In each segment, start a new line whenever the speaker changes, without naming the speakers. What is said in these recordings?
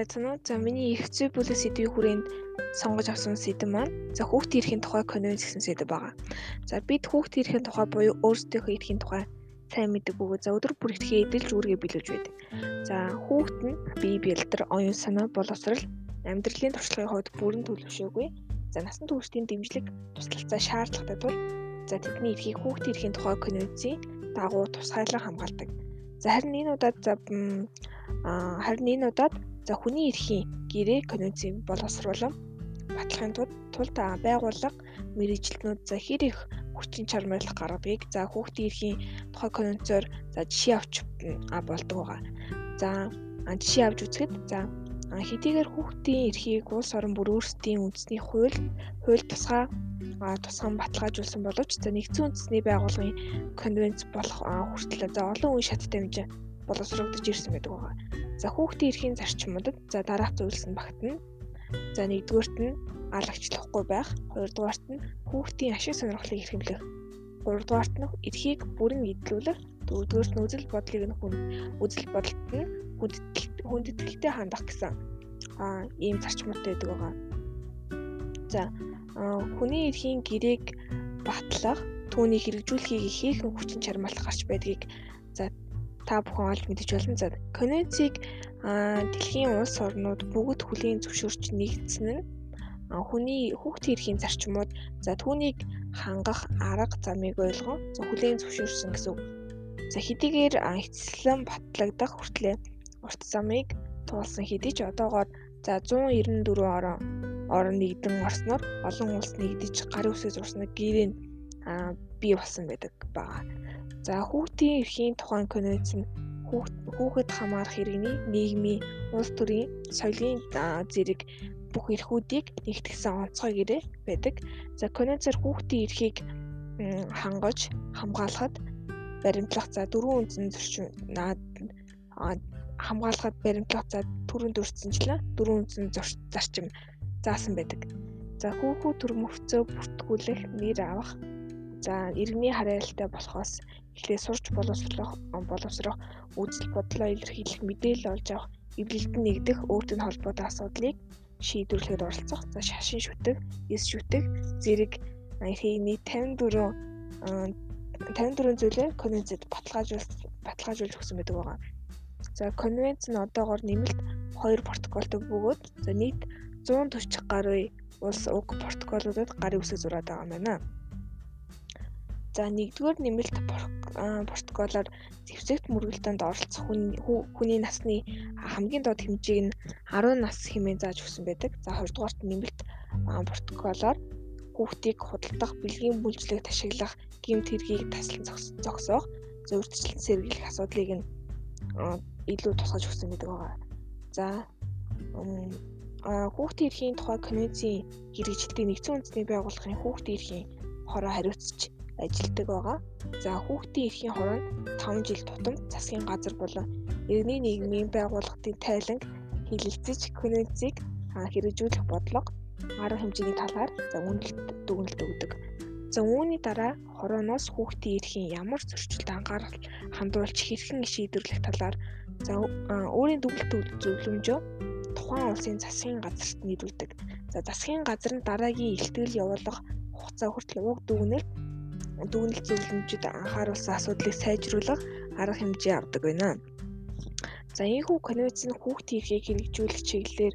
байна уу? За миний их зүй бүлэг сэдвийн хүрээнд сонгож авсан сэдв маань за хүүхдийн эрхийн тухай конвенц гэсэн сэдв байгаа. За бид хүүхдийн эрхийн тухай буюу өөрсдийнхөө эрхийн тухай сайн мэддэг бөгөөд за өдөр бүр итгэе эдэлж үүргээ биелүүлж байдаг. За хүүхэд нь бие бэлдэр, оюун санаа, боловсрал, амьдралын туршлагын хувьд бүрэн төлөвшөөгүй. За насан туршийн дэмжлэг туслалцаа шаардлагатай тул за тэдний эрхийг хүүхдийн эрхийн тухай конвенцийн дагуу тусгайлан хамгаалдаг. За харин энэ удаад за харин энэ удаад за хүний эрхийн гэрээ конвенцийн боловсруулан батлахын тулд байгууллага мэрэгжилтнүүд за хэр их хүчин чармайлах гаргадгийг за хүүхдийн эрхийн тухай конвенцоор за жишээ авч болдог байгаа. За жишээ авч үзэхэд за хэдийгээр хүүхдийн эрхийг улс орон бүр өөрсдийн үндэсний хууль хууль тусгай тусган баталгаажуулсан боловч за нэгдсэн үндэсний байгууллагын конвенц болох хүртэл за олон үе шаттай хэмжээ боловсрогдож ирсэн байдаг байгаа. За хүүхдийн эрхийн зарчмуудад за дараах зүйлс нь багтана. За нэгдүгüүрт нь алагчлахгүй байх, хоёрдугаарт нь хүүхдийн ашиг сонирхлыг эрхэмлэх, гуравдугаарт нь эрхийг бүрэн эдлүүлэх, дөрөвдүгüүрт нь үзэл бодлыг нь хүн үзэл бодолд нь хүндэтгэлтэй хандах гэсэн аа ийм зарчмуудтай байдаг байгаа. За хүний эрхийн гэрээг батлах, түүнийг хэрэгжүүлэхийг ихээхэн хүчин чармайлах гарч байдгийг та бүхэн олж мэдэж болно. За конвенцийг дэлхийн улс орнууд бүгд хүлээн зөвшөөрч нэгдсэн нь хүний хүүхдийн эрхийн зарчмууд за түүнийг хангах арга замыг ойлгон за хүлээн зөвшөөрсөн гэсэн үг. За хэдийгээр эцэслэн батлагдах хүртлээр урт замыг туулсан хэдий ч одоогоор за 194 орон орон нэгдэн орсноор олон улс нэгдэж гарын үсээ зурсан гэрээ бий болсон байдаг байгаа. За хүүхдийн эрхийн тухайн конвенц нь хүүхэд хамаарах иргэний нийгмийн улс төрийн соёлын зэрэг бүх эрхүүдийг нэгтгэсэн онцгой гэрээ байдаг. За конвенцээр хүүхдийн эрхийг хангаж хамгаалахад баримтлах за дөрвөн үндсэн зарчим хамгаалахад баримтлах за түрүүнд өртсөнчлээ дөрвөн үндсэн зарчим заасан байдаг. За хүүхүү төр мөвцөө бүртгүүлэх, нэр авах, за иргэний харьяалалтай болохоос эхлээ сурч боловсрох, боловсрох, үзэл бодлоо илэрхийлэх, мэдээлэл олж авах, эвлэлдэн нэгдэх, өөртөө холбоотой асуудлыг шийдвэрлэхэд оролцох, за шашин шүтэг, эс шүтэг, зэрэг эрхийн нийт 54 54 зүйлээ конвенцэд баталгаажуулж баталгаажуулж өгсөн байдаг байгаа. За конвенц нь одоогоор нэмэлт 2 протоколтой бөгөөд за нийт 140 гаруй улс уг протоколуудад гарын үсэг зураад байгаа юм байна. За нэгдүгээр нэмэлт протоколоор зэвсэгт мөргөлтөнд оролцох хүний насны хамгийн доод хэмжээг нь 10 нас хэмээн зааж өгсөн байдаг. За хоёрдугаарт нэмэлт протоколоор хүүхдийг худалдах, бэлгийн бүлжлэг ташиглах, гэмт хэргийг таслан зогсоох, зөвөрчлөлт сэргийлэх асуудлыг нь илүү тусгаж өгсөн гэдэг байгаа. За хүүхдийн эрхийн тухай конвенцийн хэрэгжилтийг нэгдсэн үндэсний байгууллагын хүүхдийн эрхийн хороо хариуцж ажилладаг байгаа. За хүүхдийн эрхийн хороонд 5 жил тутамд засгийн газар болон иргэний нийгмийн байгууллагын тайланг хилэлцэж конвенцийг хэрэгжүүлэх бодлого арга хэмжээний талаар за үнэлт дүгнэлт өгдөг. За үүний дараа хорооноос хүүхдийн эрхийн ямар зөрчилд анхаарал хандуулж хэрхэн шийдвэрлэх талаар за өөрийн дүгнэлт зөвлөмжөө тухайн улсын засгийн газарт нийлүүлдэг. За засгийн газар нь дараагийн илтгэл явуулах хугацаа хүртэл уг дүгнэлт дүгнэлт зөвлөмжөд анхааруулсан асуудлыг сайжруулах арга хэмжээ авдаг байна. За ийхүү конвенц нь хүүхдийн эрхийг хэрэгжүүлэх чиглэлээр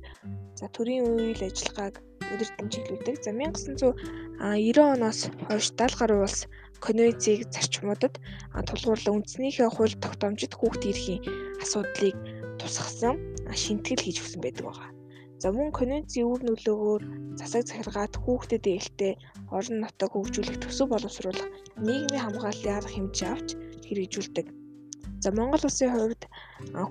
за төрийн үйл ажиллагааг өдөртөн чиглүүлдэг. За 1990 оноос хойш 70 гаруй улс конвенцийг зарчмуудад тулгуурлан үндснийхээ хууль тогтоомжид хүүхдийн эрхийн асуудлыг тусгасан шинтгэл хийж өгсөн байдаг байгаа. За мөн конвенцийн үр нөлөөгөөр засаг захиргаат хүүхдэд ээлтэй орон нутаг хөгжүүлэх төсөв боловсруулах нийгмийн хамгааллын арга хэмжээ авч хэрэгжүүлдэг. За Монгол улсын хувьд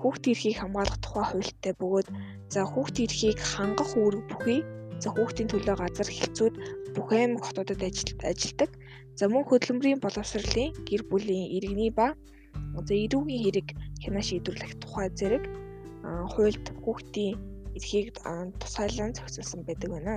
хүүхдийн эрхийг хамгаалах тухай хуультай бөгөөд за хүүхдийн эрхийг хангах үүрэг бүхий за хүүхдийн төлөө газар хэлцүүд бүх аймаг хотуудад ажилладаг. За мөн хөдөлмөрийн боловсролын гэр бүлийн иргэний ба за эрүүгийн хэрэг хянаа шийдвэрлэх тухай зэрэг хуульд хүүхдийн эрхийг тусгайлан зохицуулсан байдаг байна.